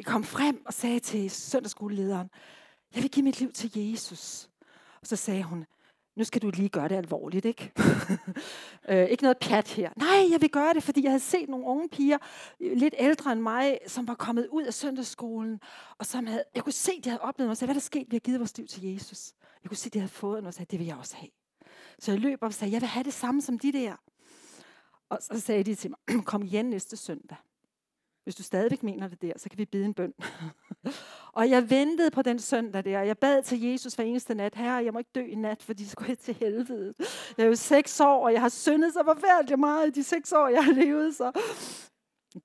Vi kom frem og sagde til søndagsskolelederen, jeg vil give mit liv til Jesus. Og så sagde hun, nu skal du lige gøre det alvorligt, ikke? øh, ikke noget pjat her. Nej, jeg vil gøre det, fordi jeg havde set nogle unge piger, øh, lidt ældre end mig, som var kommet ud af søndagsskolen, og som havde, jeg kunne se, de havde oplevet noget, og sagde, hvad der skete, vi har givet vores liv til Jesus. Jeg kunne se, de havde fået noget, og sagde, det vil jeg også have. Så jeg løb op og sagde, jeg vil have det samme som de der. Og så sagde de til mig, kom igen næste søndag. Hvis du stadigvæk mener det der, så kan vi bede en bøn. og jeg ventede på den søndag der. Jeg bad til Jesus hver eneste nat. Herre, jeg må ikke dø i nat, fordi så går jeg til helvede. Jeg er jo seks år, og jeg har syndet så forfærdeligt meget i de seks år, jeg har levet. Så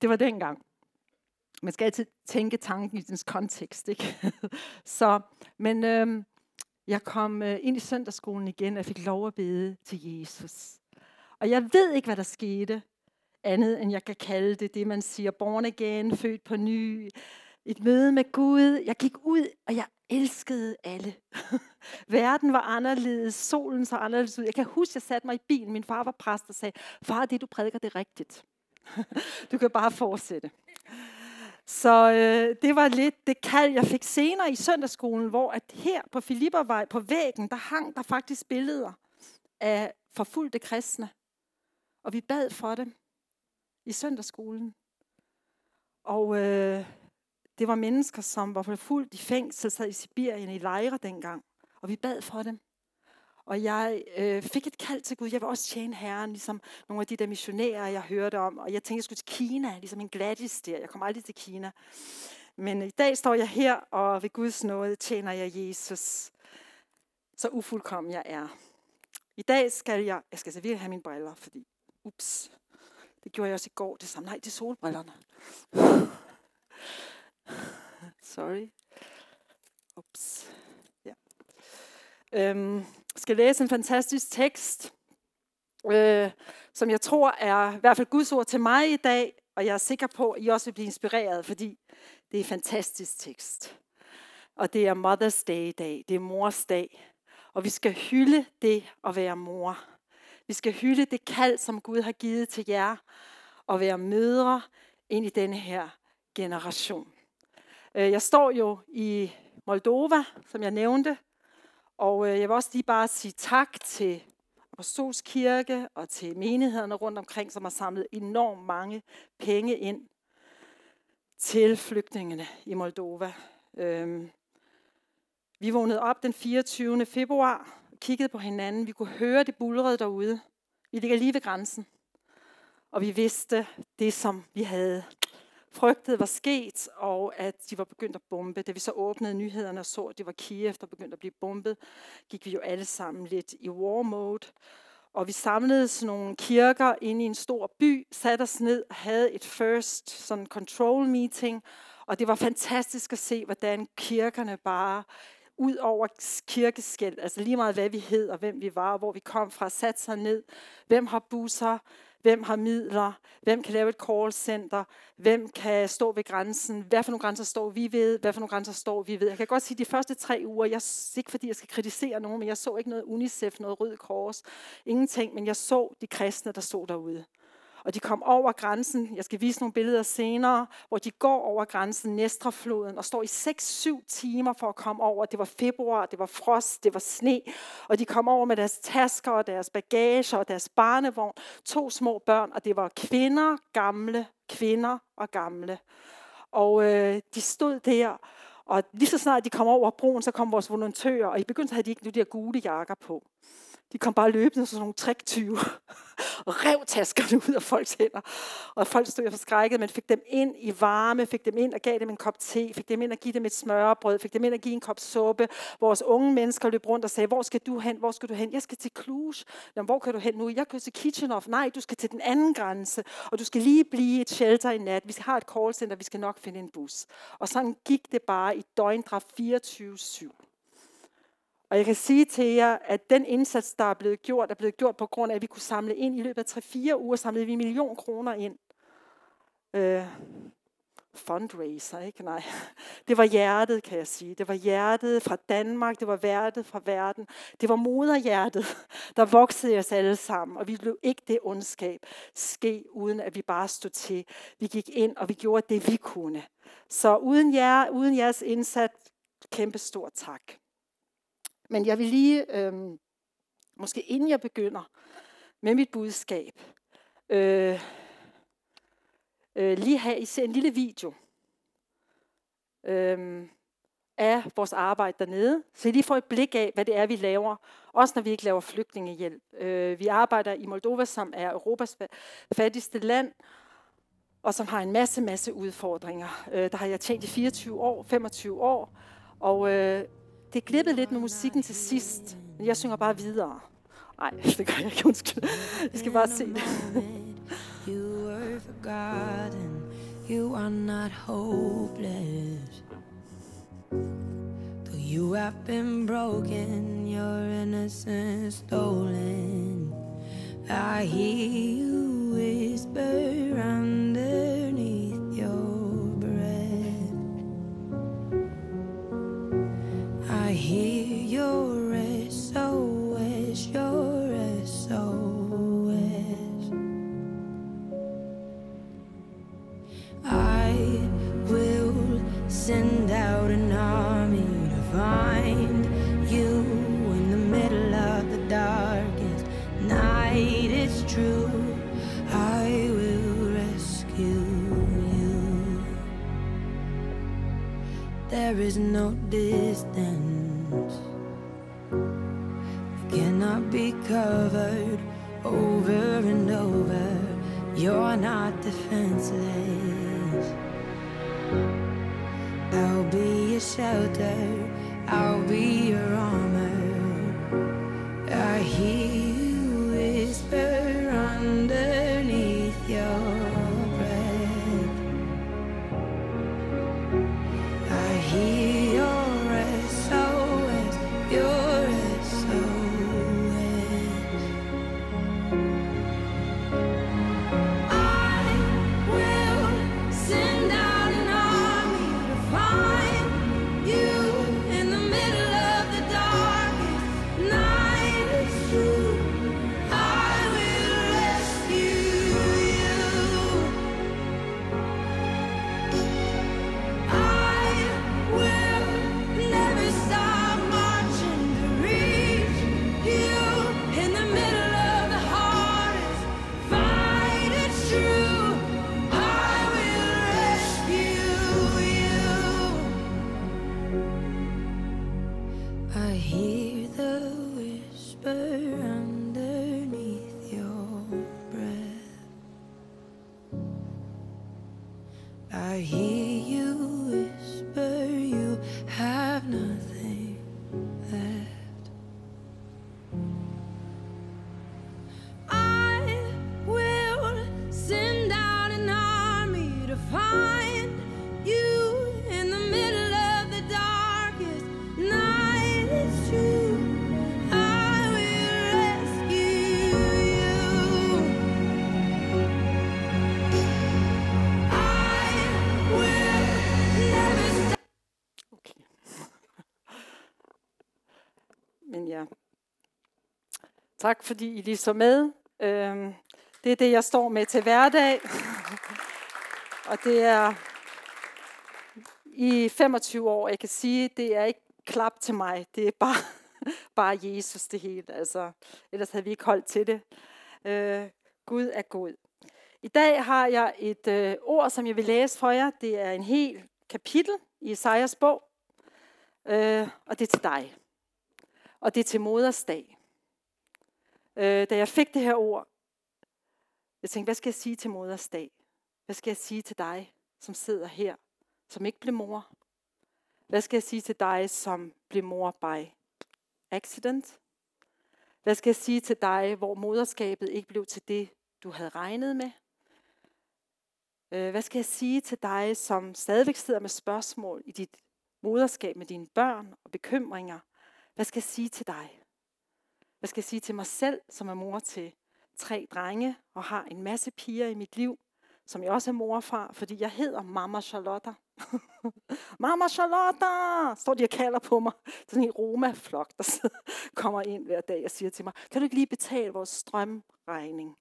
det var dengang. Man skal altid tænke tanken i dens kontekst. Ikke? så, men øhm, jeg kom øh, ind i søndagsskolen igen, og jeg fik lov at bede til Jesus. Og jeg ved ikke, hvad der skete, andet end jeg kan kalde det, det man siger, born again, født på ny, et møde med Gud. Jeg gik ud, og jeg elskede alle. Verden var anderledes, solen så anderledes ud. Jeg kan huske, jeg satte mig i bilen, min far var præst og sagde, far, det du prædiker, det er rigtigt. du kan bare fortsætte. Så øh, det var lidt det kald, jeg fik senere i søndagsskolen, hvor at her på Filippervej på væggen, der hang der faktisk billeder af forfulgte kristne. Og vi bad for dem i søndagsskolen. Og øh, det var mennesker, som var fuldt i fængsel, sad i Sibirien i lejre dengang. Og vi bad for dem. Og jeg øh, fik et kald til Gud. Jeg vil også tjene Herren, ligesom nogle af de der missionærer, jeg hørte om. Og jeg tænkte, jeg skulle til Kina, ligesom en Gladys der. Jeg kom aldrig til Kina. Men i dag står jeg her, og ved Guds nåde tjener jeg Jesus. Så ufuldkommen jeg er. I dag skal jeg, jeg skal altså selvfølgelig have mine briller, fordi, ups, det gjorde jeg også i går. Det samme, nej, det er solbrillerne. Sorry. Ups. Ja. Øhm, skal læse en fantastisk tekst, øh, som jeg tror er i hvert fald Guds ord til mig i dag, og jeg er sikker på, at I også vil blive inspireret, fordi det er en fantastisk tekst. Og det er Mother's Day i dag, det er mors dag. Og vi skal hylde det at være mor. Vi skal hylde det kald, som Gud har givet til jer, at være mødre ind i denne her generation. Øh, jeg står jo i Moldova, som jeg nævnte, og øh, jeg vil også lige bare sige tak til Apostolskirke og til menighederne rundt omkring, som har samlet enormt mange penge ind til flygtningene i Moldova. Øhm, vi vågnede op den 24. februar, kiggede på hinanden. Vi kunne høre det bulrede derude. Vi ligger lige ved grænsen. Og vi vidste det, som vi havde frygtet var sket, og at de var begyndt at bombe. Da vi så åbnede nyhederne og så, at det var Kiev, der begyndte at blive bombet, gik vi jo alle sammen lidt i war mode. Og vi samlede sådan nogle kirker ind i en stor by, satte os ned og havde et first sådan control meeting. Og det var fantastisk at se, hvordan kirkerne bare ud over kirkeskæld, altså lige meget hvad vi hed og hvem vi var, og hvor vi kom fra, sat sig ned. Hvem har busser? Hvem har midler? Hvem kan lave et callcenter? Hvem kan stå ved grænsen? Hvad for nogle grænser står vi ved? Hvad for nogle grænser står vi ved? Jeg kan godt sige, at de første tre uger, jeg, ikke fordi jeg skal kritisere nogen, men jeg så ikke noget UNICEF, noget Rød Kors, ingenting, men jeg så de kristne, der stod derude. Og de kom over grænsen, jeg skal vise nogle billeder senere, hvor de går over grænsen, Næstrafloden, og står i 6-7 timer for at komme over. Det var februar, det var frost, det var sne, og de kom over med deres tasker og deres bagage og deres barnevogn. To små børn, og det var kvinder, gamle, kvinder og gamle. Og øh, de stod der, og lige så snart de kom over broen, så kom vores volontører, og i begyndelsen havde de ikke nu de her gule jakker på. De kom bare løbende som nogle triktyve og rev taskerne ud af folks hænder. Og folk stod forskrækket, men fik dem ind i varme, fik dem ind og gav dem en kop te, fik dem ind og give dem et smørbrød, fik dem ind og give en kop suppe. Vores unge mennesker løb rundt og sagde, hvor skal du hen, hvor skal du hen? Jeg skal til Cluj. Jamen, hvor kan du hen nu? Jeg kører til Kitchenoff. Nej, du skal til den anden grænse, og du skal lige blive et shelter i nat. Vi har et callcenter, vi skal nok finde en bus. Og sådan gik det bare i døgndraf 24-7. Og jeg kan sige til jer, at den indsats, der er blevet gjort, er blevet gjort på grund af, at vi kunne samle ind. I løbet af 3-4 uger samlede vi en million kroner ind. Øh, fundraiser, ikke? Nej. Det var hjertet, kan jeg sige. Det var hjertet fra Danmark, det var hjertet fra verden. Det var moderhjertet, der voksede os alle sammen, og vi blev ikke det ondskab ske, uden at vi bare stod til. Vi gik ind, og vi gjorde det, vi kunne. Så uden, jer, uden jeres indsats, kæmpe stor tak. Men jeg vil lige, øh, måske inden jeg begynder med mit budskab, øh, øh, lige have, I ser en lille video øh, af vores arbejde dernede, så I lige får et blik af, hvad det er, vi laver, også når vi ikke laver flygtningehjælp. Øh, vi arbejder i Moldova, som er Europas fattigste land, og som har en masse, masse udfordringer. Øh, der har jeg tjent i 24 år, 25 år, og øh, det er glippet lidt med musikken til sidst, men jeg synger bare videre. Nej, det gør jeg ikke, undskyld. Jeg skal bare se det. You were forgotten, you are not hopeless. Though you have been broken, your innocence stolen. I hear you whisper underneath hear your SOS, your SOS. I will send out an army to find There is no distance It cannot be covered over and over. You're not defenseless. I'll be your shelter, I'll be your armor. I hear Tak fordi I lige så med. Øhm, det er det, jeg står med til hverdag. Og det er i 25 år, jeg kan sige, det er ikke klap til mig. Det er bare, bare Jesus det hele. Altså, ellers havde vi ikke holdt til det. Øh, Gud er god. I dag har jeg et øh, ord, som jeg vil læse for jer. Det er en hel kapitel i Isaias bog. Øh, og det er til dig. Og det er til moders dag. Øh, da jeg fik det her ord, jeg tænkte, hvad skal jeg sige til moders dag? Hvad skal jeg sige til dig, som sidder her, som ikke blev mor? Hvad skal jeg sige til dig, som blev mor by accident? Hvad skal jeg sige til dig, hvor moderskabet ikke blev til det, du havde regnet med? Øh, Hvad skal jeg sige til dig, som stadigvæk sidder med spørgsmål i dit moderskab med dine børn og bekymringer? Hvad skal jeg sige til dig? Hvad skal jeg sige til mig selv, som er mor til tre drenge og har en masse piger i mit liv, som jeg også er mor fra, fordi jeg hedder Mama Charlotte. Mama Charlotte! Står de og kalder på mig. Sådan en Roma-flok, der kommer ind hver dag og siger til mig, kan du ikke lige betale vores strømregning?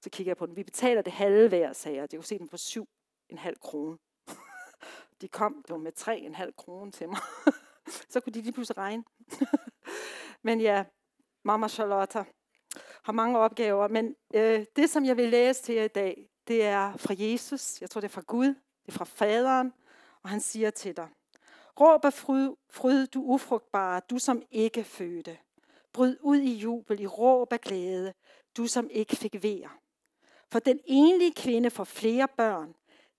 Så kigger jeg på den. Vi betaler det halve hver, sagde jeg. Det kunne se dem på syv en halv krone. De kom det var med tre en halv krone til mig. Så kunne de lige pludselig regne. Men ja, Mama Charlotte har mange opgaver. Men øh, det, som jeg vil læse til jer i dag, det er fra Jesus. Jeg tror, det er fra Gud. Det er fra faderen. Og han siger til dig, Råb af fryd, fryd, du ufrugtbare, du som ikke fødte. Bryd ud i jubel, i råb af glæde, du som ikke fik vejr. For den enlige kvinde får flere børn,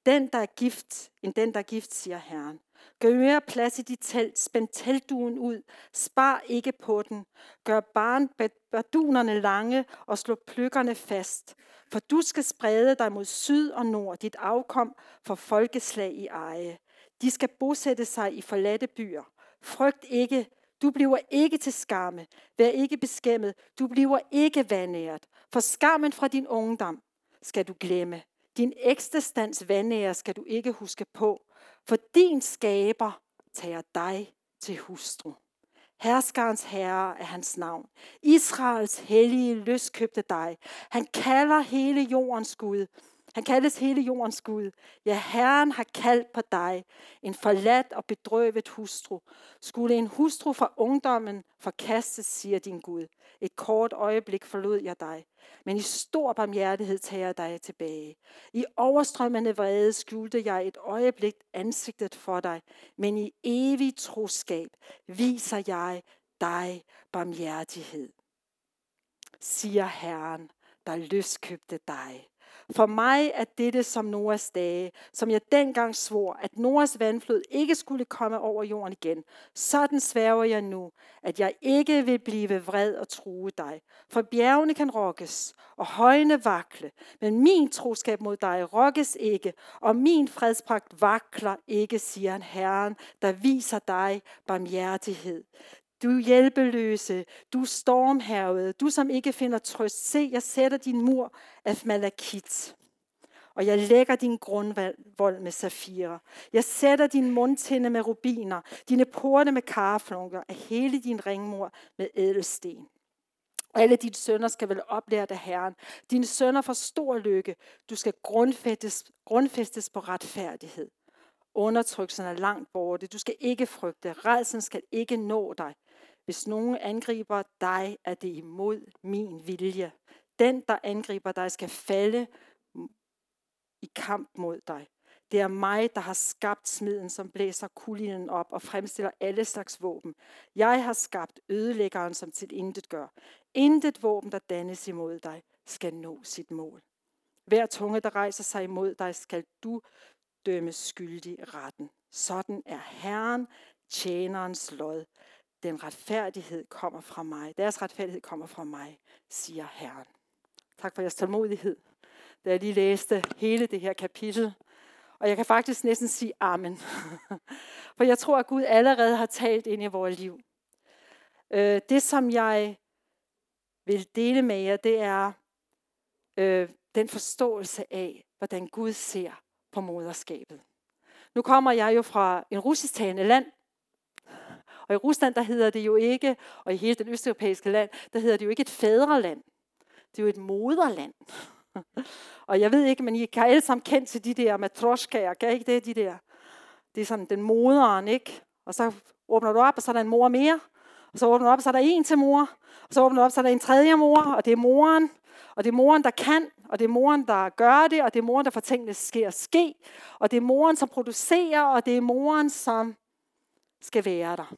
den der er gift, end den der er gift, siger Herren. Gør mere plads i dit telt, spænd teltduen ud, spar ikke på den. Gør barn bardunerne lange og slå pløkkerne fast. For du skal sprede dig mod syd og nord, dit afkom for folkeslag i eje. De skal bosætte sig i forladte byer. Frygt ikke, du bliver ikke til skamme. Vær ikke beskæmmet, du bliver ikke vandæret. For skammen fra din ungdom skal du glemme. Din ekstastans vanære skal du ikke huske på. For din skaber tager dig til hustru. Herskarens herre er hans navn. Israels hellige løskøbte dig. Han kalder hele jordens Gud. Han kaldes hele jordens Gud. Ja, Herren har kaldt på dig, en forladt og bedrøvet hustru. Skulle en hustru fra ungdommen forkastes, siger din Gud. Et kort øjeblik forlod jeg dig, men i stor barmhjertighed tager jeg dig tilbage. I overstrømmende vrede skjulte jeg et øjeblik ansigtet for dig, men i evig troskab viser jeg dig barmhjertighed. Siger Herren, der løskøbte dig. For mig er dette som Noas dage, som jeg dengang svor, at Noas vandflod ikke skulle komme over jorden igen. Sådan sværger jeg nu, at jeg ikke vil blive vred og true dig. For bjergene kan rokkes, og højene vakle, men min troskab mod dig rokkes ikke, og min fredspragt vakler ikke, siger en Herren, der viser dig barmhjertighed. Du hjælpeløse, du stormhærvede, du som ikke finder trøst. Se, jeg sætter din mur af malakit. Og jeg lægger din grundvold med safirer. Jeg sætter din mundtinde med rubiner, dine porte med karflunker, og hele din ringmur med ædelsten. Alle dine sønner skal vel oplære af Herren. Dine sønner får stor lykke. Du skal grundfæstes, grundfæstes på retfærdighed. Undertrykkelsen er langt borte. Du skal ikke frygte. Rejsen skal ikke nå dig. Hvis nogen angriber dig, er det imod min vilje. Den, der angriber dig, skal falde i kamp mod dig. Det er mig, der har skabt smiden, som blæser kulinen op og fremstiller alle slags våben. Jeg har skabt ødelæggeren, som til intet gør. Intet våben, der dannes imod dig, skal nå sit mål. Hver tunge, der rejser sig imod dig, skal du dømme skyldig retten. Sådan er Herren, tjenerens lod. Den retfærdighed kommer fra mig. Deres retfærdighed kommer fra mig, siger Herren. Tak for jeres tålmodighed, da jeg lige læste hele det her kapitel. Og jeg kan faktisk næsten sige amen. For jeg tror, at Gud allerede har talt ind i vores liv. Øh, det, som jeg vil dele med jer, det er øh, den forståelse af, hvordan Gud ser på moderskabet. Nu kommer jeg jo fra en russisktalende land, og i Rusland, der hedder det jo ikke, og i hele den østeuropæiske land, der hedder det jo ikke et fædreland. Det er jo et moderland. og jeg ved ikke, men I kan alle sammen kendt til de der matroskager, kan ikke det, de der? Det er sådan den moderen, ikke? Og så åbner du op, og så er der en mor mere. Og så åbner du op, og så er der en til mor. Og så åbner du op, og så er der en tredje mor, og det er moren. Og det er moren, der kan, og det er moren, der gør det, og det er moren, der får tingene sker og ske. Og det er moren, som producerer, og det er moren, som skal være der.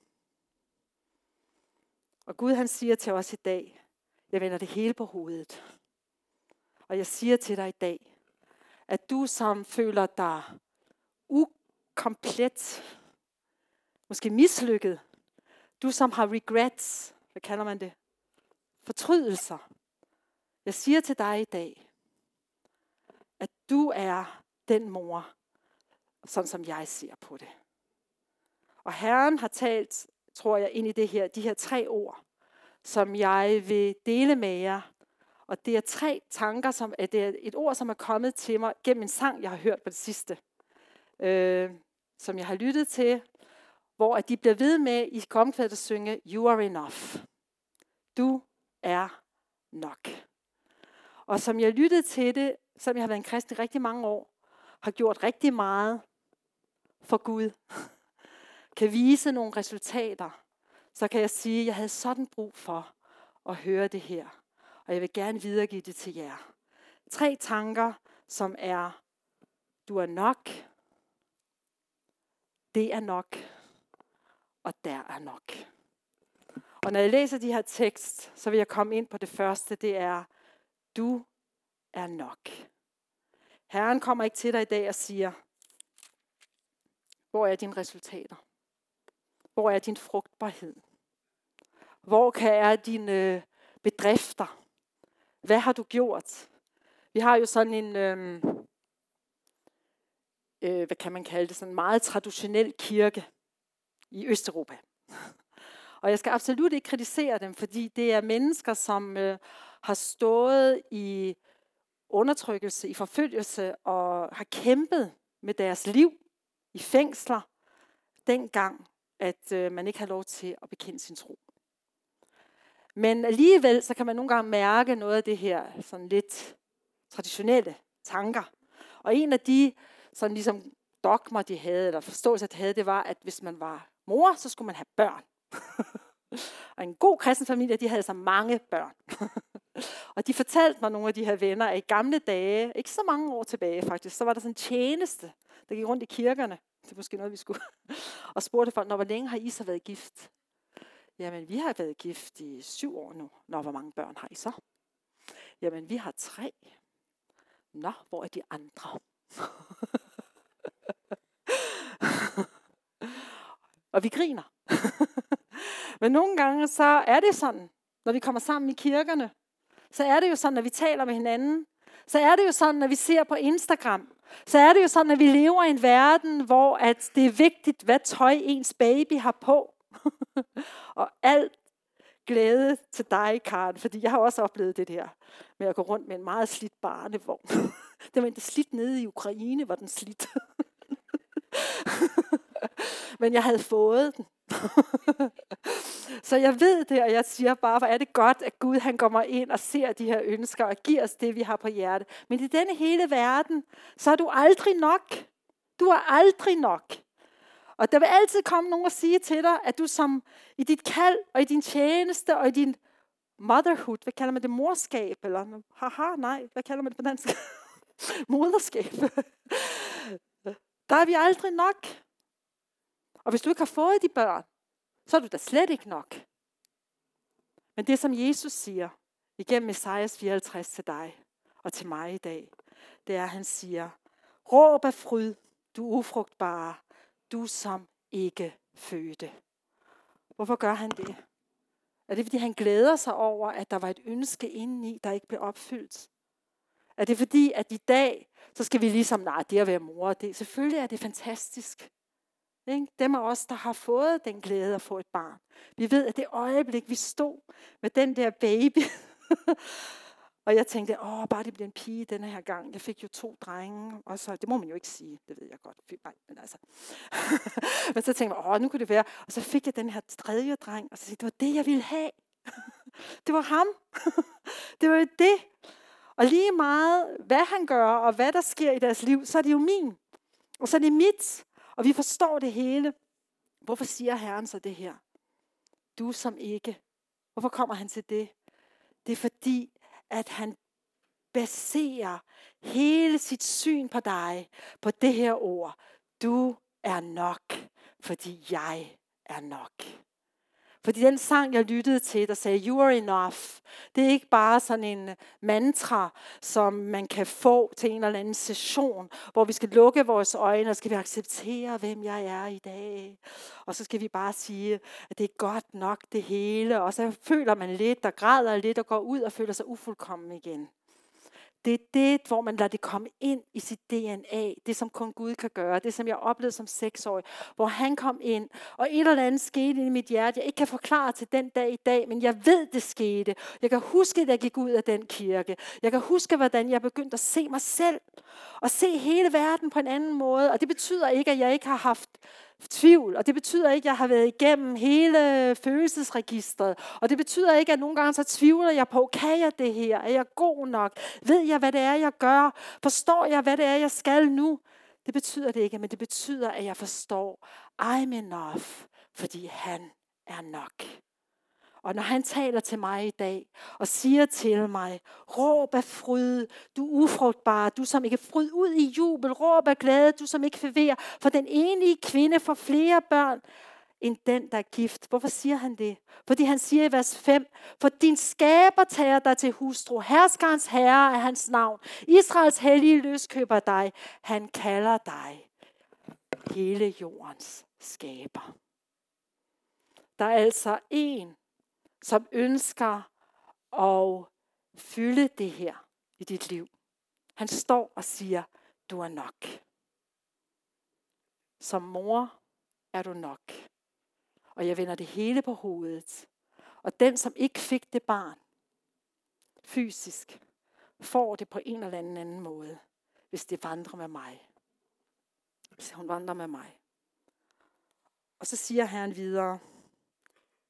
Og Gud han siger til os i dag, jeg vender det hele på hovedet. Og jeg siger til dig i dag, at du som føler dig ukomplet, måske mislykket, du som har regrets, hvad kalder man det? Fortrydelser. Jeg siger til dig i dag, at du er den mor, sådan som jeg ser på det. Og Herren har talt tror jeg, ind i det her, de her tre ord, som jeg vil dele med jer. Og det er tre tanker, som er, det er et ord, som er kommet til mig gennem en sang, jeg har hørt på det sidste. Øh, som jeg har lyttet til, hvor at de bliver ved med i komkvædet at synge, You are enough. Du er nok. Og som jeg lyttede til det, som jeg har været en kristen i rigtig mange år, har gjort rigtig meget for Gud, kan vise nogle resultater, så kan jeg sige, at jeg havde sådan brug for at høre det her. Og jeg vil gerne videregive det til jer. Tre tanker, som er, du er nok, det er nok, og der er nok. Og når jeg læser de her tekst, så vil jeg komme ind på det første, det er, du er nok. Herren kommer ikke til dig i dag og siger, hvor er dine resultater? Hvor er din frugtbarhed? Hvor kan er dine øh, bedrifter? Hvad har du gjort? Vi har jo sådan en, øh, øh, hvad kan man kalde det, sådan en meget traditionel kirke i Østeuropa. Og jeg skal absolut ikke kritisere dem, fordi det er mennesker, som øh, har stået i undertrykkelse, i forfølgelse og har kæmpet med deres liv i fængsler, dengang, at øh, man ikke har lov til at bekende sin tro. Men alligevel, så kan man nogle gange mærke noget af det her sådan lidt traditionelle tanker. Og en af de sådan ligesom dogmer, de havde, eller forståelse, de havde, det var, at hvis man var mor, så skulle man have børn. og en god kristen familie, de havde så mange børn. og de fortalte mig nogle af de her venner, at i gamle dage, ikke så mange år tilbage faktisk, så var der sådan en tjeneste, der gik rundt i kirkerne. Det er måske noget, vi skulle. og spurgte folk, når hvor længe har I så været gift? Jamen, vi har været gift i syv år nu. Nå, hvor mange børn har I så? Jamen, vi har tre. Nå, hvor er de andre? og vi griner. Men nogle gange så er det sådan, når vi kommer sammen i kirkerne, så er det jo sådan, når vi taler med hinanden, så er det jo sådan, når vi ser på Instagram, så er det jo sådan, at vi lever i en verden, hvor at det er vigtigt, hvad tøj ens baby har på. og alt glæde til dig, Karen, fordi jeg har også oplevet det der med at gå rundt med en meget slidt barnevogn. det var ikke slidt nede i Ukraine, var den slidt. Men jeg havde fået den. så jeg ved det, og jeg siger bare, hvor er det godt, at Gud han kommer ind og ser de her ønsker og giver os det, vi har på hjerte. Men i denne hele verden, så er du aldrig nok. Du er aldrig nok. Og der vil altid komme nogen og sige til dig, at du som i dit kald og i din tjeneste og i din motherhood, hvad kalder man det, morskab, eller haha, nej, hvad kalder man det på dansk? Moderskab. Der er vi aldrig nok. Og hvis du ikke har fået de børn, så er du da slet ikke nok. Men det, som Jesus siger igennem Messias 54 til dig og til mig i dag, det er, at han siger, råb af fryd, du ufrugtbare, du som ikke fødte. Hvorfor gør han det? Er det, fordi han glæder sig over, at der var et ønske indeni, der ikke blev opfyldt? Er det fordi, at i dag, så skal vi ligesom, nej, det at være mor, det, selvfølgelig er det fantastisk. Ikke? Dem af os, der har fået den glæde at få et barn. Vi ved, at det øjeblik, vi stod med den der baby, og jeg tænkte, åh, bare det bliver en pige denne her gang. Jeg fik jo to drenge, og så, det må man jo ikke sige, det ved jeg godt. Nej, men, altså. men så tænkte jeg, åh, nu kunne det være. Og så fik jeg den her tredje dreng, og så sagde det var det, jeg ville have. det var ham. det var jo det. Og lige meget, hvad han gør, og hvad der sker i deres liv, så er det jo min. Og så er det mit. Og vi forstår det hele. Hvorfor siger Herren så det her? Du som ikke. Hvorfor kommer han til det? Det er fordi, at han baserer hele sit syn på dig, på det her ord. Du er nok, fordi jeg er nok. Fordi den sang, jeg lyttede til, der sagde, you are enough, det er ikke bare sådan en øh, mantra, som man kan få til en eller anden session, hvor vi skal lukke vores øjne, og skal vi acceptere, hvem jeg er i dag. Og så skal vi bare sige, at det er godt nok det hele, og så føler man lidt, der græder lidt, og går ud og føler sig ufuldkommen igen. Det er det, hvor man lader det komme ind i sit DNA. Det, som kun Gud kan gøre. Det, som jeg oplevede som seksårig. Hvor han kom ind, og et eller andet skete i mit hjerte, jeg ikke kan forklare til den dag i dag, men jeg ved, det skete. Jeg kan huske, at jeg gik ud af den kirke. Jeg kan huske, hvordan jeg begyndte at se mig selv. Og se hele verden på en anden måde. Og det betyder ikke, at jeg ikke har haft tvivl, og det betyder ikke, at jeg har været igennem hele følelsesregistret, og det betyder ikke, at nogle gange så tvivler jeg på, kan jeg det her? Er jeg god nok? Ved jeg, hvad det er, jeg gør? Forstår jeg, hvad det er, jeg skal nu? Det betyder det ikke, men det betyder, at jeg forstår, I'm enough, fordi han er nok. Og når han taler til mig i dag og siger til mig, råb af fryd, du ufrugtbar, du som ikke fryd ud i jubel, råb af glæde, du som ikke forvirrer, for den enige kvinde får flere børn end den, der er gift. Hvorfor siger han det? Fordi han siger i vers 5, for din skaber tager dig til hustru, herskerens herre er hans navn, Israels hellige løskøber dig, han kalder dig hele jordens skaber. Der er altså en, som ønsker at fylde det her i dit liv. Han står og siger, du er nok. Som mor er du nok. Og jeg vender det hele på hovedet. Og den, som ikke fik det barn fysisk, får det på en eller anden anden måde, hvis det vandrer med mig. Hvis hun vandrer med mig. Og så siger Herren videre,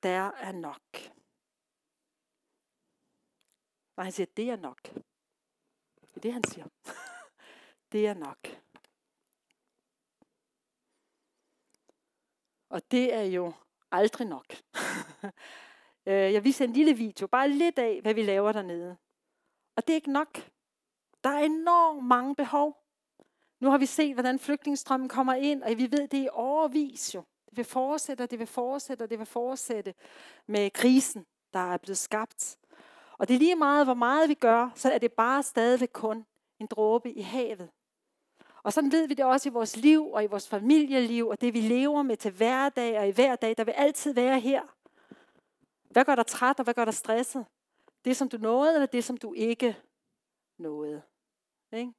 der er nok. Og han siger, det er nok. Det er det, han siger. det er nok. Og det er jo aldrig nok. Øh, Jeg viser en lille video, bare lidt af, hvad vi laver dernede. Og det er ikke nok. Der er enormt mange behov. Nu har vi set, hvordan flygtningestrømmen kommer ind, og vi ved, det er overvis jo. Det vil fortsætte, og det vil fortsætte, og det vil fortsætte med krisen, der er blevet skabt. Og det er lige meget, hvor meget vi gør, så er det bare stadigvæk kun en dråbe i havet. Og sådan ved vi det også i vores liv og i vores familieliv, og det vi lever med til hverdag og i hver dag, der vil altid være her. Hvad gør dig træt, og hvad gør dig stresset? Det, som du nåede, eller det, som du ikke nåede? Ikke?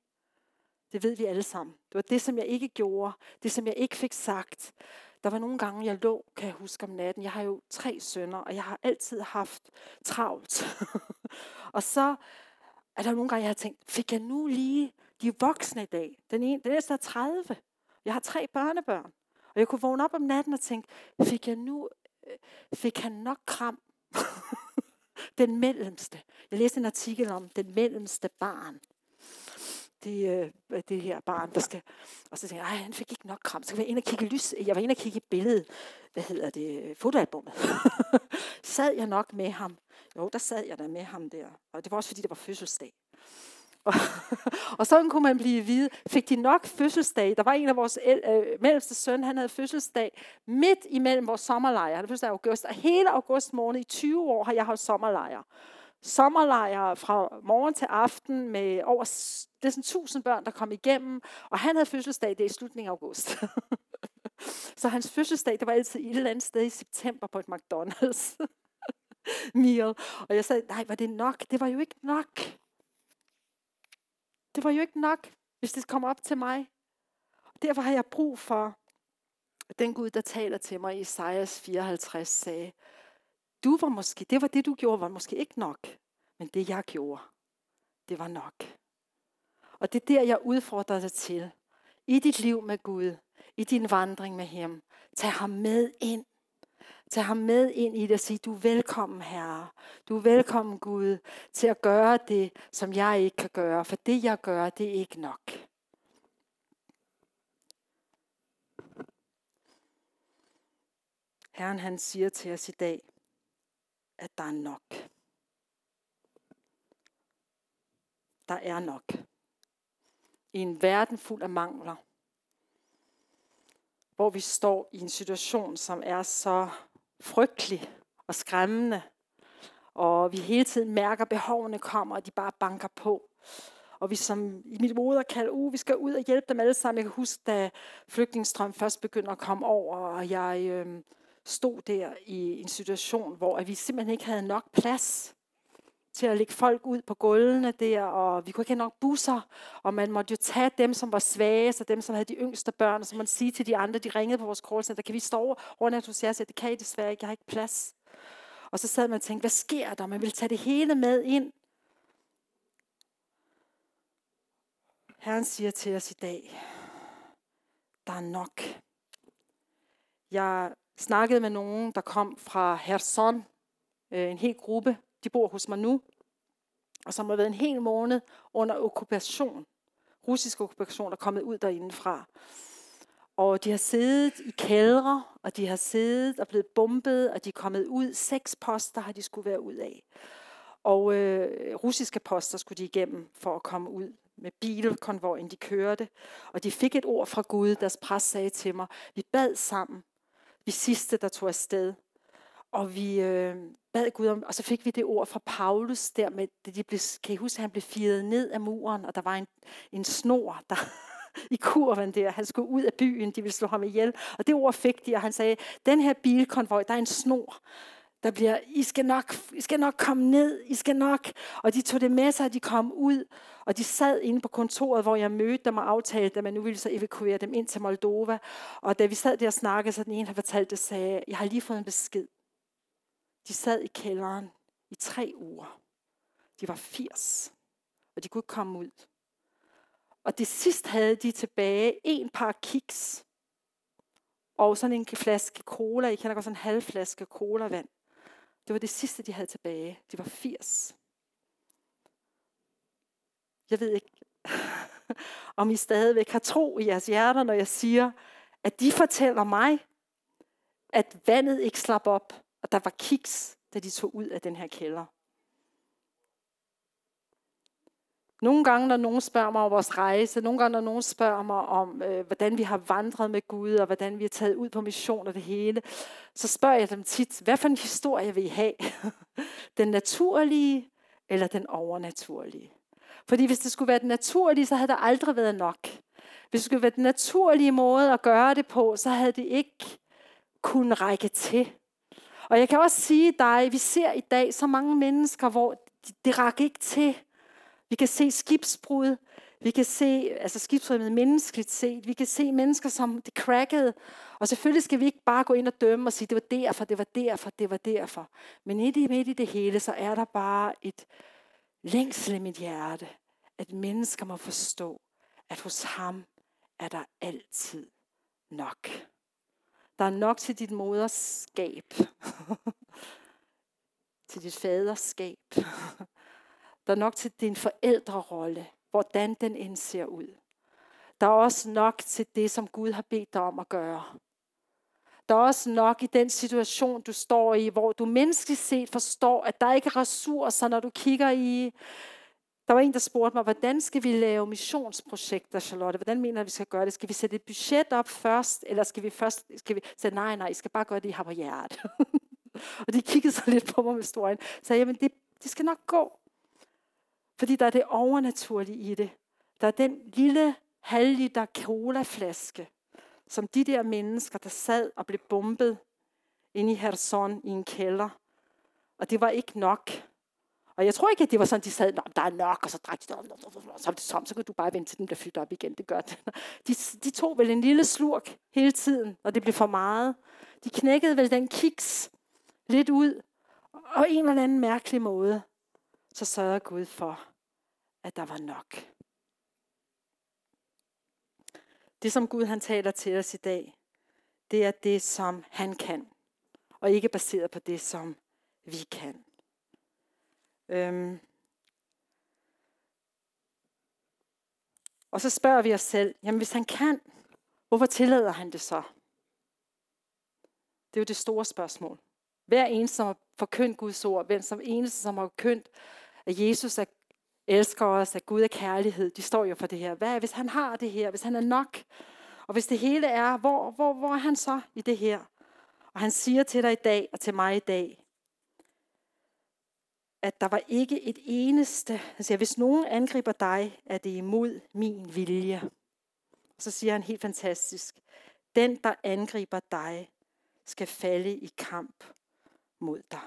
Det ved vi alle sammen. Det var det, som jeg ikke gjorde. Det, som jeg ikke fik sagt. Der var nogle gange, jeg lå, kan jeg huske om natten. Jeg har jo tre sønner, og jeg har altid haft travlt. og så er der nogle gange, jeg har tænkt, fik jeg nu lige de voksne i dag? Den, ene, den næste er 30. Jeg har tre børnebørn. Og jeg kunne vågne op om natten og tænke, fik jeg nu, øh, fik han nok kram? den mellemste. Jeg læste en artikel om den mellemste barn det, øh, det her barn, der skal... Og så tænkte jeg, han fik ikke nok kram. Så jeg var inde og kigge lys. Jeg var inde og kigge i billedet. Hvad hedder det? Øh, fotoalbummet. sad jeg nok med ham? Jo, der sad jeg der med ham der. Og det var også fordi, det var fødselsdag. Og, sådan kunne man blive vide, fik de nok fødselsdag? Der var en af vores øh, mellemste søn, han havde fødselsdag midt imellem vores sommerlejr. Han havde fødselsdag i august, og hele august måned i 20 år har jeg haft sommerlejr sommerlejre fra morgen til aften med over det er sådan 1000 børn, der kom igennem, og han havde fødselsdag, det er i slutningen af august. så hans fødselsdag, det var altid et eller andet sted i september på et McDonald's meal. Og jeg sagde, nej, var det nok? Det var jo ikke nok. Det var jo ikke nok, hvis det kom op til mig. Derfor har jeg brug for, at den Gud, der taler til mig i Isaias 54, sagde, du var måske, det var det, du gjorde, var måske ikke nok. Men det, jeg gjorde, det var nok. Og det er der, jeg udfordrer dig til. I dit liv med Gud, i din vandring med ham. Tag ham med ind. Tag ham med ind i det og sige, du er velkommen, Herre. Du er velkommen, Gud, til at gøre det, som jeg ikke kan gøre. For det, jeg gør, det er ikke nok. Herren han siger til os i dag, at der er nok. Der er nok. I en verden fuld af mangler, hvor vi står i en situation, som er så frygtelig og skræmmende, og vi hele tiden mærker, at behovene kommer, og de bare banker på. Og vi som i mit moder kalder, uh, vi skal ud og hjælpe dem alle sammen. Jeg kan huske, da flygtningsstrøm først begyndte at komme over, og jeg øh, stod der i en situation, hvor vi simpelthen ikke havde nok plads. til at lægge folk ud på gulvene der, og vi kunne ikke have nok busser, og man måtte jo tage dem, som var svage, så dem, som havde de yngste børn, og så man sige til de andre, de ringede på vores callcenter, kan vi stå over rundt hos jer? Så det kan I desværre ikke, jeg har ikke plads. Og så sad man og tænkte, hvad sker der? Man ville tage det hele med ind. Herren siger til os i dag, der er nok. Jeg snakkede med nogen, der kom fra Herson, øh, en hel gruppe. De bor hos mig nu, og som har været en hel måned under okkupation. Russisk okkupation er kommet ud derindefra. Og de har siddet i kældre, og de har siddet og blevet bombet, og de er kommet ud. Seks poster har de skulle være ud af. Og øh, russiske poster skulle de igennem for at komme ud med bilkonvojen, de kørte. Og de fik et ord fra Gud, deres præst sagde til mig, vi bad sammen, vi sidste, der tog afsted. Og vi øh, bad Gud om, og så fik vi det ord fra Paulus der med, det de blev, kan I huske, at han blev firet ned af muren, og der var en, en snor, der i kurven der. Han skulle ud af byen, de ville slå ham ihjel. Og det ord fik de, og han sagde, den her bilkonvoj, der er en snor der bliver, I skal, nok, I skal nok komme ned, I skal nok. Og de tog det med sig, og de kom ud, og de sad inde på kontoret, hvor jeg mødte dem og aftalte, at man nu ville så evakuere dem ind til Moldova. Og da vi sad der og snakkede, så den ene har fortalt det, sagde, jeg har lige fået en besked. De sad i kælderen i tre uger. De var 80, og de kunne ikke komme ud. Og det sidste havde de tilbage en par kiks, og sådan en flaske cola. I kender godt sådan en halv flaske cola vand. Det var det sidste, de havde tilbage. De var 80. Jeg ved ikke, om I stadigvæk har tro i jeres hjerter, når jeg siger, at de fortæller mig, at vandet ikke slap op, og der var kiks, da de tog ud af den her kælder. Nogle gange, når nogen spørger mig om vores rejse, nogle gange, når nogen spørger mig om, øh, hvordan vi har vandret med Gud, og hvordan vi har taget ud på mission og det hele, så spørger jeg dem tit, hvad for en historie vil I have? den naturlige eller den overnaturlige? Fordi hvis det skulle være den naturlige, så havde der aldrig været nok. Hvis det skulle være den naturlige måde at gøre det på, så havde det ikke kunnet række til. Og jeg kan også sige dig, vi ser i dag så mange mennesker, hvor det rækker ikke til. Vi kan se skibsbrud. Vi kan se, altså skibsbrud med menneskeligt set. Vi kan se mennesker, som det crackede. Og selvfølgelig skal vi ikke bare gå ind og dømme og sige, det var derfor, det var derfor, det var derfor. Men midt i, midt i det hele, så er der bare et længsel i mit hjerte, at mennesker må forstå, at hos ham er der altid nok. Der er nok til dit moderskab. til dit faderskab. Der er nok til din forældrerolle, hvordan den end ser ud. Der er også nok til det, som Gud har bedt dig om at gøre. Der er også nok i den situation, du står i, hvor du menneskeligt set forstår, at der ikke er ressourcer, når du kigger i... Der var en, der spurgte mig, hvordan skal vi lave missionsprojekter, Charlotte? Hvordan mener du, vi skal gøre det? Skal vi sætte et budget op først, eller skal vi først skal vi sige, nej, nej, I skal bare gøre det, I har på hjertet. og de kiggede så lidt på mig med store øjne. Så jeg, jamen det, det skal nok gå. Fordi der er det overnaturlige i det. Der er den lille halvliter colaflaske, som de der mennesker, der sad og blev bombet inde i Herson i en kælder. Og det var ikke nok. Og jeg tror ikke, at det var sådan, de sad, der er nok, og så drak de, så det tom, så kan du bare vente til den bliver fyldt op igen. Det gør det. De, de tog vel en lille slurk hele tiden, og det blev for meget. De knækkede vel den kiks lidt ud, og en eller anden mærkelig måde, så sørgede Gud for, at der var nok. Det, som Gud han taler til os i dag, det er det, som han kan, og ikke baseret på det, som vi kan. Øhm. Og så spørger vi os selv, jamen hvis han kan, hvorfor tillader han det så? Det er jo det store spørgsmål. Hver eneste, som har forkyndt Guds ord, hver som eneste, som har forkyndt, at Jesus er elsker os, at Gud er kærlighed. De står jo for det her. Hvad hvis han har det her? Hvis han er nok? Og hvis det hele er, hvor, hvor, hvor er han så i det her? Og han siger til dig i dag, og til mig i dag, at der var ikke et eneste, han siger, hvis nogen angriber dig, er det imod min vilje. Og så siger han helt fantastisk, den der angriber dig, skal falde i kamp mod dig.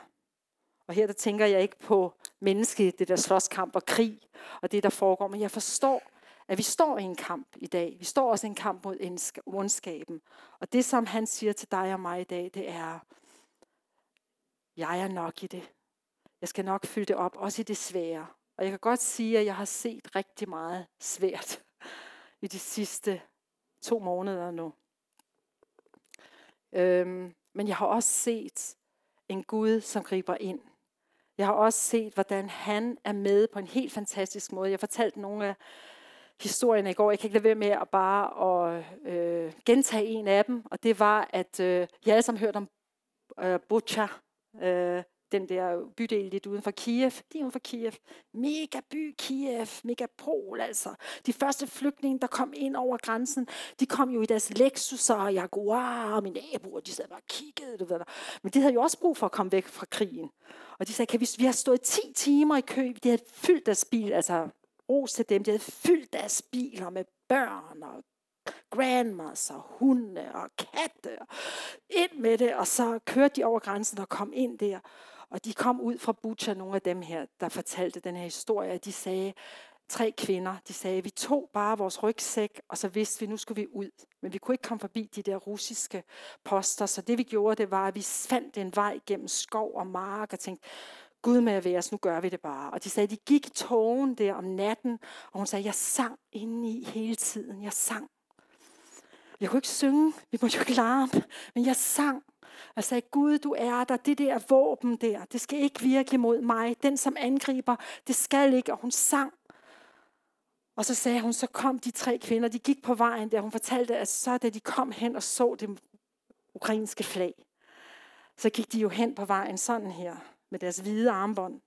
Og her der tænker jeg ikke på menneske, det der slåskamp og krig og det, der foregår, men jeg forstår, at vi står i en kamp i dag. Vi står også i en kamp mod ondskaben. Og det, som han siger til dig og mig i dag, det er, jeg er nok i det. Jeg skal nok fylde det op, også i det svære. Og jeg kan godt sige, at jeg har set rigtig meget svært i de sidste to måneder nu. Øhm, men jeg har også set en Gud, som griber ind. Jeg har også set, hvordan han er med på en helt fantastisk måde. Jeg fortalte nogle af historierne i går. Jeg kan ikke lade være med at bare at, øh, gentage en af dem. Og det var, at øh, jeg alle sammen hørt om øh, Bucha, øh, den der bydel lidt uden for Kiev. Det er uden for Kiev. Mega by Kiev, megapol altså. De første flygtninge, der kom ind over grænsen, de kom jo i deres Lexus og Jaguar, og mine naboer, de sad bare og kiggede. Du ved. Men de havde jo også brug for at komme væk fra krigen. Og de sagde, kan vi, vi har stået 10 timer i kø, de havde fyldt deres bil, altså ros til dem, de havde fyldt deres biler med børn og grandmas og hunde og katte. Ind med det, og så kørte de over grænsen og kom ind der. Og de kom ud fra Butcher, nogle af dem her, der fortalte den her historie. De sagde, tre kvinder, de sagde, vi tog bare vores rygsæk, og så vidste vi, nu skulle vi ud. Men vi kunne ikke komme forbi de der russiske poster, så det vi gjorde, det var, at vi fandt en vej gennem skov og mark og tænkte, Gud med at være os, nu gør vi det bare. Og de sagde, de gik i togen der om natten, og hun sagde, jeg sang inde i hele tiden. Jeg sang. Jeg kunne ikke synge, vi måtte jo ikke larme, men jeg sang. Jeg sagde, Gud, du er der. Det der våben der, det skal ikke virke mod mig. Den, som angriber, det skal ikke. Og hun sang. Og så sagde hun, så kom de tre kvinder, de gik på vejen der. Hun fortalte, at så da de kom hen og så det ukrainske flag, så gik de jo hen på vejen sådan her, med deres hvide armbånd.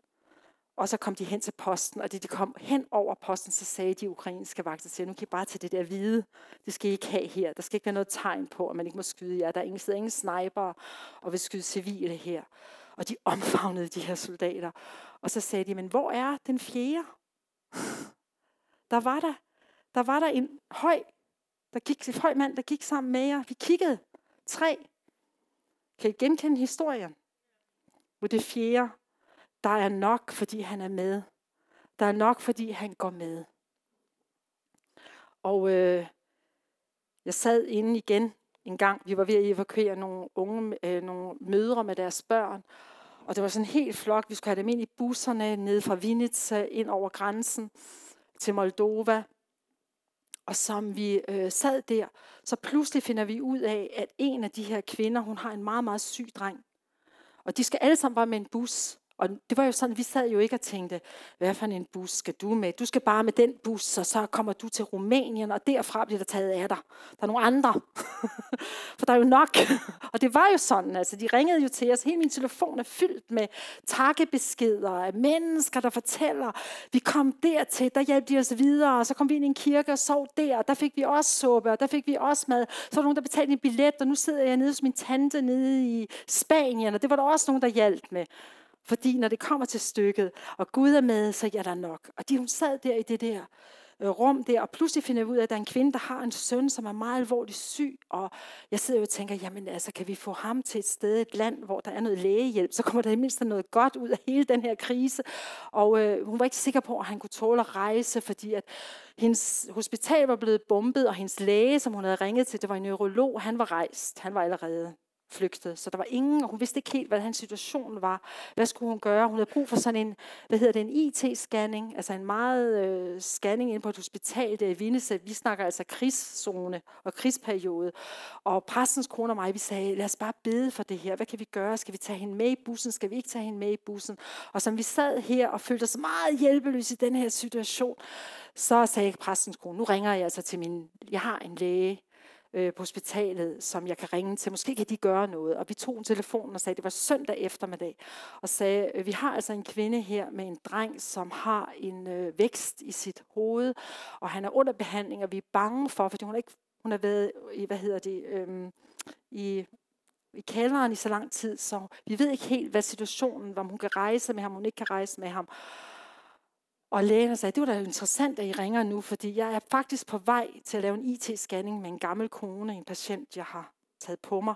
Og så kom de hen til posten, og da de kom hen over posten, så sagde de ukrainske vagter til nu kan I bare tage det der hvide. Det skal I ikke have her. Der skal ikke være noget tegn på, at man ikke må skyde jer. Der er ingen, sidder ingen sniper og vil skyde civile her. Og de omfavnede de her soldater. Og så sagde de, men hvor er den fjerde? Der var der, der var der en høj, der gik, en høj mand, der gik sammen med jer. Vi kiggede. Tre. Kan I genkende historien? Hvor det fjerde der er nok, fordi han er med. Der er nok, fordi han går med. Og øh, jeg sad inde igen en gang. Vi var ved at evakuere nogle unge, øh, nogle mødre med deres børn. Og det var sådan en helt flok. Vi skulle have dem ind i busserne ned fra Vinitsa øh, ind over grænsen til Moldova. Og som vi øh, sad der, så pludselig finder vi ud af, at en af de her kvinder, hun har en meget, meget syg dreng. Og de skal alle sammen bare med en bus. Og det var jo sådan, vi sad jo ikke og tænkte, hvad for en bus skal du med? Du skal bare med den bus, og så kommer du til Rumænien, og derfra bliver der taget af dig. Der er nogle andre. For der er jo nok. og det var jo sådan, altså de ringede jo til os. Hele min telefon er fyldt med takkebeskeder af mennesker, der fortæller, vi kom dertil, der hjalp de os videre, og så kom vi ind i en kirke og sov der, og der fik vi også suppe, og der fik vi også mad. Så var der nogen, der betalte en billet, og nu sidder jeg nede hos min tante nede i Spanien, og det var der også nogen, der hjalp med. Fordi når det kommer til stykket, og Gud er med, så er der nok. Og de, hun sad der i det der øh, rum der, og pludselig finder vi ud af, at der er en kvinde, der har en søn, som er meget alvorligt syg. Og jeg sidder jo og tænker, jamen altså, kan vi få ham til et sted, et land, hvor der er noget lægehjælp, så kommer der i mindst noget godt ud af hele den her krise. Og øh, hun var ikke sikker på, at han kunne tåle at rejse, fordi at hendes hospital var blevet bombet, og hendes læge, som hun havde ringet til, det var en neurolog, han var rejst. Han var allerede flygtede. Så der var ingen, og hun vidste ikke helt, hvad hans situation var. Hvad skulle hun gøre? Hun havde brug for sådan en, hvad hedder det, en IT-scanning, altså en meget øh, scanning ind på et hospital der i Vindese. Vi snakker altså krigszone og krigsperiode. Og præstens kone og mig, vi sagde, lad os bare bede for det her. Hvad kan vi gøre? Skal vi tage hende med i bussen? Skal vi ikke tage hende med i bussen? Og som vi sad her og følte os meget hjælpeløse i den her situation, så sagde præstens kone, nu ringer jeg altså til min, jeg har en læge, øh, på hospitalet, som jeg kan ringe til. Måske kan de gøre noget. Og vi tog en telefon og sagde, det var søndag eftermiddag, og sagde, øh, vi har altså en kvinde her med en dreng, som har en øh, vækst i sit hoved, og han er under behandling, og vi er bange for, fordi hun, er ikke, hun har været i, hvad hedder det, øh, i i kælderen i så lang tid, så vi ved ikke helt, hvad situationen var, om hun kan rejse med ham, om hun ikke kan rejse med ham. Og lægen sagde, det var da interessant, at I ringer nu, fordi jeg er faktisk på vej til at lave en IT-scanning med en gammel kone, en patient, jeg har taget på mig.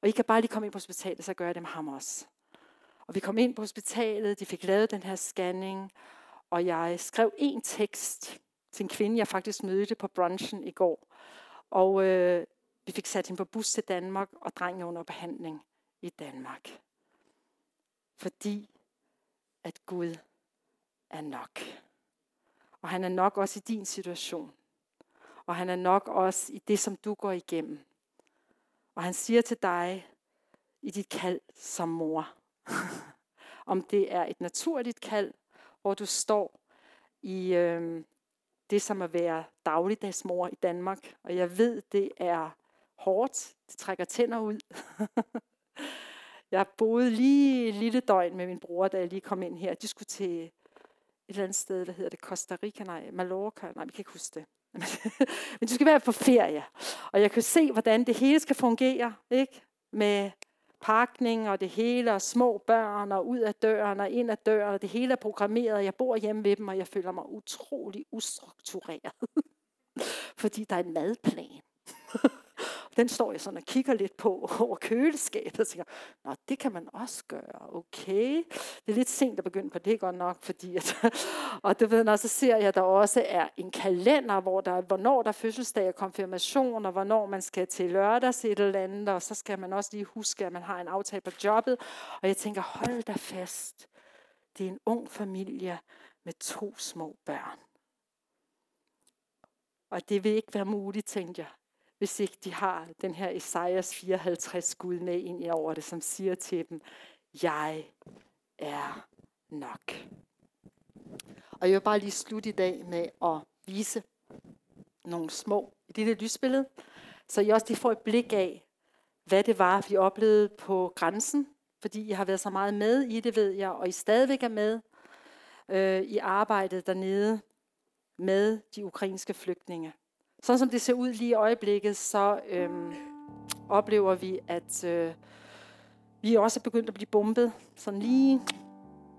Og I kan bare lige komme ind på hospitalet, så gør jeg det med ham også. Og vi kom ind på hospitalet, de fik lavet den her scanning, og jeg skrev en tekst til en kvinde, jeg faktisk mødte på brunchen i går. Og øh, vi fik sat hende på bus til Danmark, og drengen under behandling i Danmark. Fordi at Gud er nok. Og han er nok også i din situation. Og han er nok også i det, som du går igennem. Og han siger til dig i dit kald som mor, om det er et naturligt kald, hvor du står i øh, det som at være dagligdagsmor i Danmark. Og jeg ved, det er hårdt. Det trækker tænder ud. jeg boede lige et lille døgn med min bror, da jeg lige kom ind her. De skulle til eller andet sted, hvad hedder det, Costa Rica, nej, Mallorca, nej, vi kan ikke huske det. Men du skal være på ferie. Og jeg kan se, hvordan det hele skal fungere, ikke? Med pakning og det hele, og små børn, og ud af døren, og ind af døren, og det hele er programmeret. Jeg bor hjemme ved dem, og jeg føler mig utrolig ustruktureret. Fordi der er en madplan. Den står jeg sådan og kigger lidt på over køleskabet og tænker, Nå, det kan man også gøre, okay. Det er lidt sent at begynde på det godt nok, fordi at, og du ved, når så ser jeg, at der også er en kalender, hvor der, hvornår der er fødselsdag og konfirmation, og hvornår man skal til lørdags et eller andet, og så skal man også lige huske, at man har en aftale på jobbet. Og jeg tænker, hold da fast, det er en ung familie med to små børn. Og det vil ikke være muligt, tænkte jeg, hvis ikke de har den her Esajas 54 Gud med ind i over det, som siger til dem, jeg er nok. Og jeg vil bare lige slutte i dag med at vise nogle små i det lysbillede, så I også de får et blik af, hvad det var, vi oplevede på grænsen, fordi I har været så meget med i det, ved jeg, og I stadigvæk er med øh, i arbejdet dernede med de ukrainske flygtninge. Sådan som det ser ud lige i øjeblikket, så øhm, oplever vi, at øh, vi også er begyndt at blive bombet, sådan lige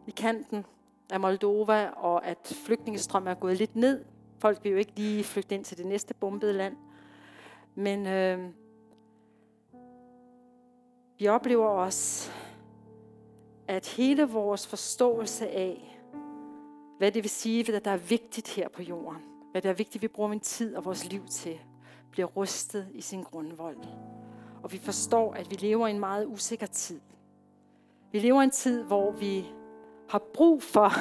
i kanten af Moldova, og at flygtningestrømmen er gået lidt ned. Folk vil jo ikke lige flygte ind til det næste bombede land. Men øh, vi oplever også, at hele vores forståelse af, hvad det vil sige, at der er vigtigt her på jorden, hvad det er vigtigt, vi bruger min tid og vores liv til, bliver rustet i sin grundvold. Og vi forstår, at vi lever i en meget usikker tid. Vi lever i en tid, hvor vi har brug for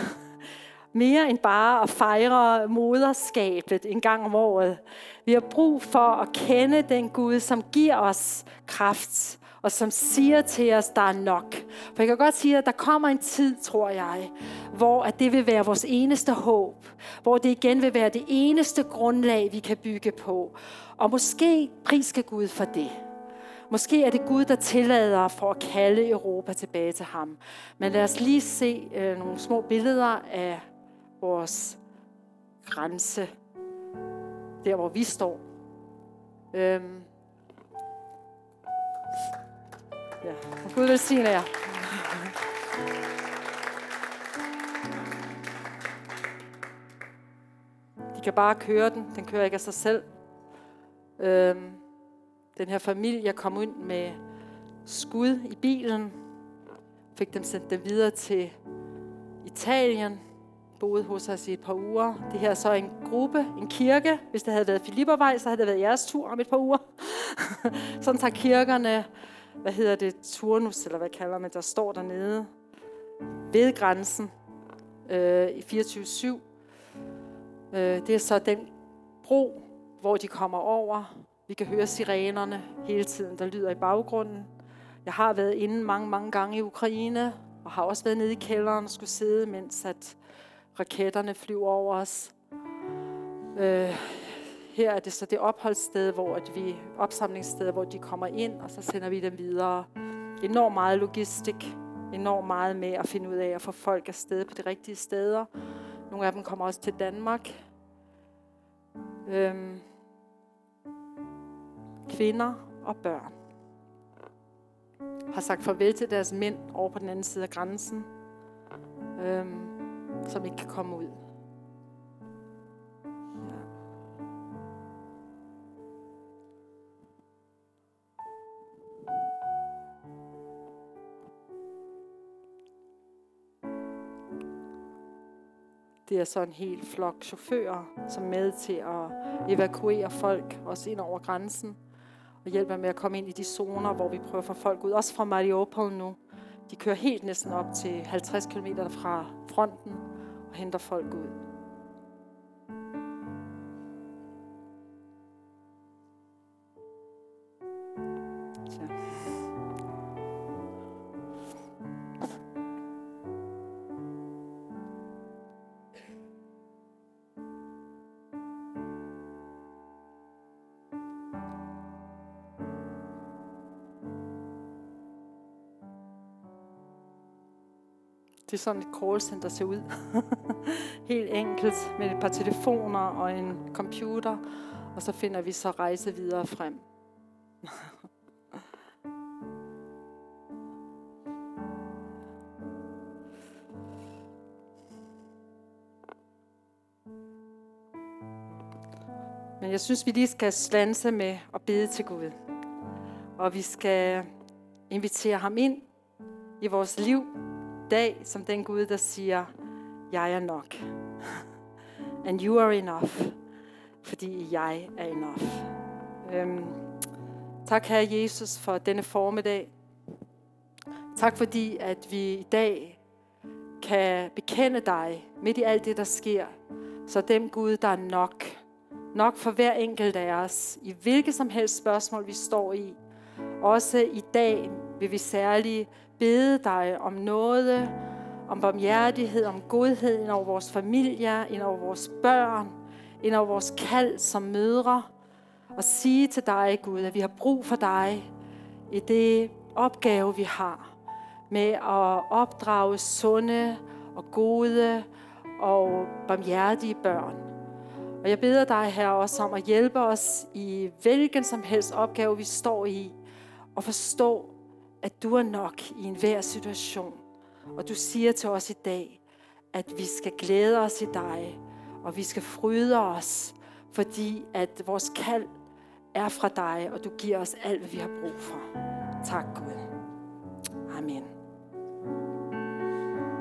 mere end bare at fejre moderskabet en gang om året. Vi har brug for at kende den Gud, som giver os kraft, og som siger til os, der er nok. For jeg kan godt sige, at der kommer en tid, tror jeg, hvor at det vil være vores eneste håb. Hvor det igen vil være det eneste grundlag, vi kan bygge på. Og måske priske Gud for det. Måske er det Gud, der tillader for at kalde Europa tilbage til ham. Men lad os lige se øh, nogle små billeder af vores grænse. Der, hvor vi står. Øhm. Ja. Og Gud velsigne jer. De kan bare køre den. Den kører ikke af sig selv. Øhm, den her familie kom ind med skud i bilen. Fik dem sendt dem videre til Italien. Boede hos os i et par uger. Det her er så en gruppe, en kirke. Hvis det havde været Filippervej, så havde det været jeres tur om et par uger. Sådan tager kirkerne, hvad hedder det, turnus, eller hvad kalder man, der står dernede ved grænsen øh, i 24-7. Øh, det er så den bro, hvor de kommer over. Vi kan høre sirenerne hele tiden, der lyder i baggrunden. Jeg har været inde mange, mange gange i Ukraine, og har også været nede i kælderen og skulle sidde, mens at raketterne flyver over os. Øh, her er det så det opholdssted, hvor at vi, opsamlingssted, hvor de kommer ind, og så sender vi dem videre. Enormt meget logistik, enormt meget med at finde ud af at få folk afsted på de rigtige steder. Nogle af dem kommer også til Danmark. Øhm, kvinder og børn har sagt farvel til deres mænd over på den anden side af grænsen, øhm, som ikke kan komme ud. Det er så en hel flok chauffører, som er med til at evakuere folk, også ind over grænsen, og hjælper med at komme ind i de zoner, hvor vi prøver at få folk ud. Også fra Mariupol nu. De kører helt næsten op til 50 km fra fronten og henter folk ud. Det er sådan et callcenter ser ud. Helt enkelt med et par telefoner og en computer, og så finder vi så rejse videre frem. Men jeg synes, vi lige skal slanse med at bede til Gud. Og vi skal invitere ham ind i vores liv, dag som den Gud, der siger, jeg er nok. And you are enough. Fordi jeg er enough. Øhm, tak, Herre Jesus, for denne formiddag. Tak fordi, at vi i dag kan bekende dig midt i alt det, der sker. Så dem Gud, der er nok. Nok for hver enkelt af os. I hvilket som helst spørgsmål, vi står i. Også i dag vil vi særligt bede dig om noget, om barmhjertighed, om godhed ind over vores familier, ind over vores børn, ind over vores kald som mødre, og sige til dig, Gud, at vi har brug for dig i det opgave, vi har med at opdrage sunde og gode og barmhjertige børn. Og jeg beder dig her også om at hjælpe os i hvilken som helst opgave, vi står i, og forstå, at du er nok i enhver situation. Og du siger til os i dag, at vi skal glæde os i dig, og vi skal fryde os, fordi at vores kald er fra dig, og du giver os alt, hvad vi har brug for. Tak Gud. Amen.